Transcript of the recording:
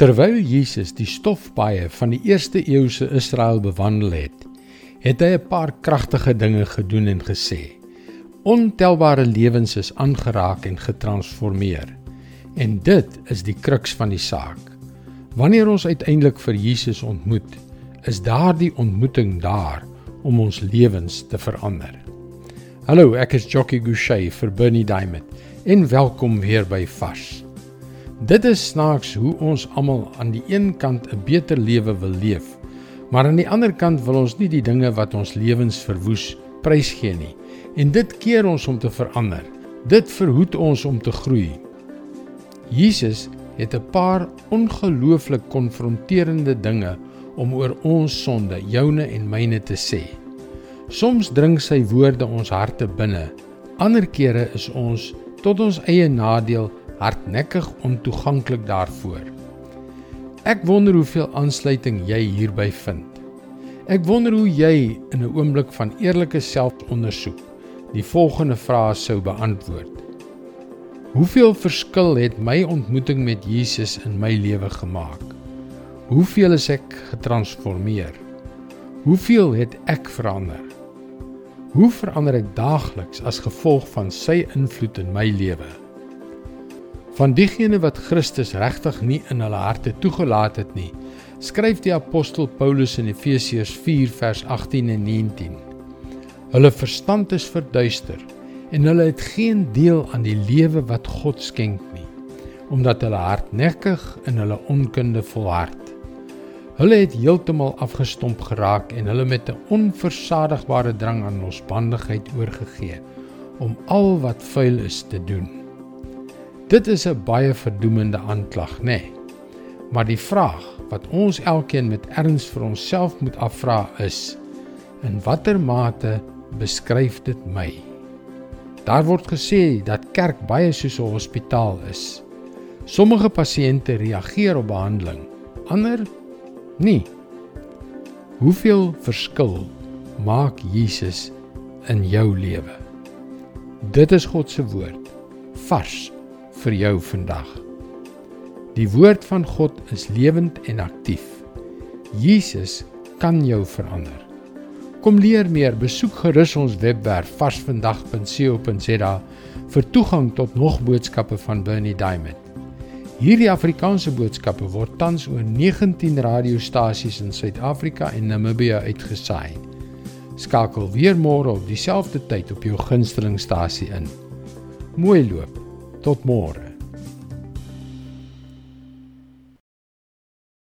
Terwyl Jesus die stofpaaie van die eerste eeuse Israel bewandel het, het hy 'n paar kragtige dinge gedoen en gesê. Ontelbare lewens is aangeraak en getransformeer. En dit is die kruks van die saak. Wanneer ons uiteindelik vir Jesus ontmoet, is daardie ontmoeting daar om ons lewens te verander. Hallo, ek is Jockey Gouchee vir Bernie Diamond en welkom weer by Vars. Dit is snaaks hoe ons almal aan die een kant 'n beter lewe wil leef, maar aan die ander kant wil ons nie die dinge wat ons lewens verwoes prysgee nie. En dit keer ons om te verander. Dit verhoed ons om te groei. Jesus het 'n paar ongelooflik konfronterende dinge om oor ons sonde, joune en myne te sê. Soms dring sy woorde ons harte binne. Ander kere is ons tot ons eie nadeel hardnekkig ontoeganklik daarvoor. Ek wonder hoeveel aansluiting jy hierby vind. Ek wonder hoe jy in 'n oomblik van eerlike selfondersoek die volgende vrae sou beantwoord. Hoeveel verskil het my ontmoeting met Jesus in my lewe gemaak? Hoeveel is ek getransformeer? Hoeveel het ek verander? Hoe verander ek daagliks as gevolg van sy invloed in my lewe? Van diegene wat Christus regtig nie in hulle harte toegelaat het nie, skryf die apostel Paulus in Efesiërs 4 vers 18 en 19. Hulle verstand is verduister en hulle het geen deel aan die lewe wat God skenk nie, omdat hulle hardnekkig in hulle onkunde volhard. Hulle het heeltemal afgestomp geraak en hulle met 'n onversadigbare drang aan losbandigheid oorgegee om al wat vuil is te doen. Dit is 'n baie verdoemende aanklag, nê? Nee. Maar die vraag wat ons elkeen met erns vir onsself moet afvra is: in watter mate beskryf dit my? Daar word gesê dat kerk baie soos 'n hospitaal is. Sommige pasiënte reageer op behandeling, ander nie. Hoeveel verskil maak Jesus in jou lewe? Dit is God se woord, vars vir jou vandag. Die woord van God is lewend en aktief. Jesus kan jou verander. Kom leer meer, besoek gerus ons webwerf varsvandag.co.za vir toegang tot nog boodskappe van Bernie Diamond. Hierdie Afrikaanse boodskappe word tans oor 19 radiostasies in Suid-Afrika en Namibië uitgesaai. Skakel weer môre op dieselfde tyd op jou gunstelingstasie in. Mooi loop. Tot môre.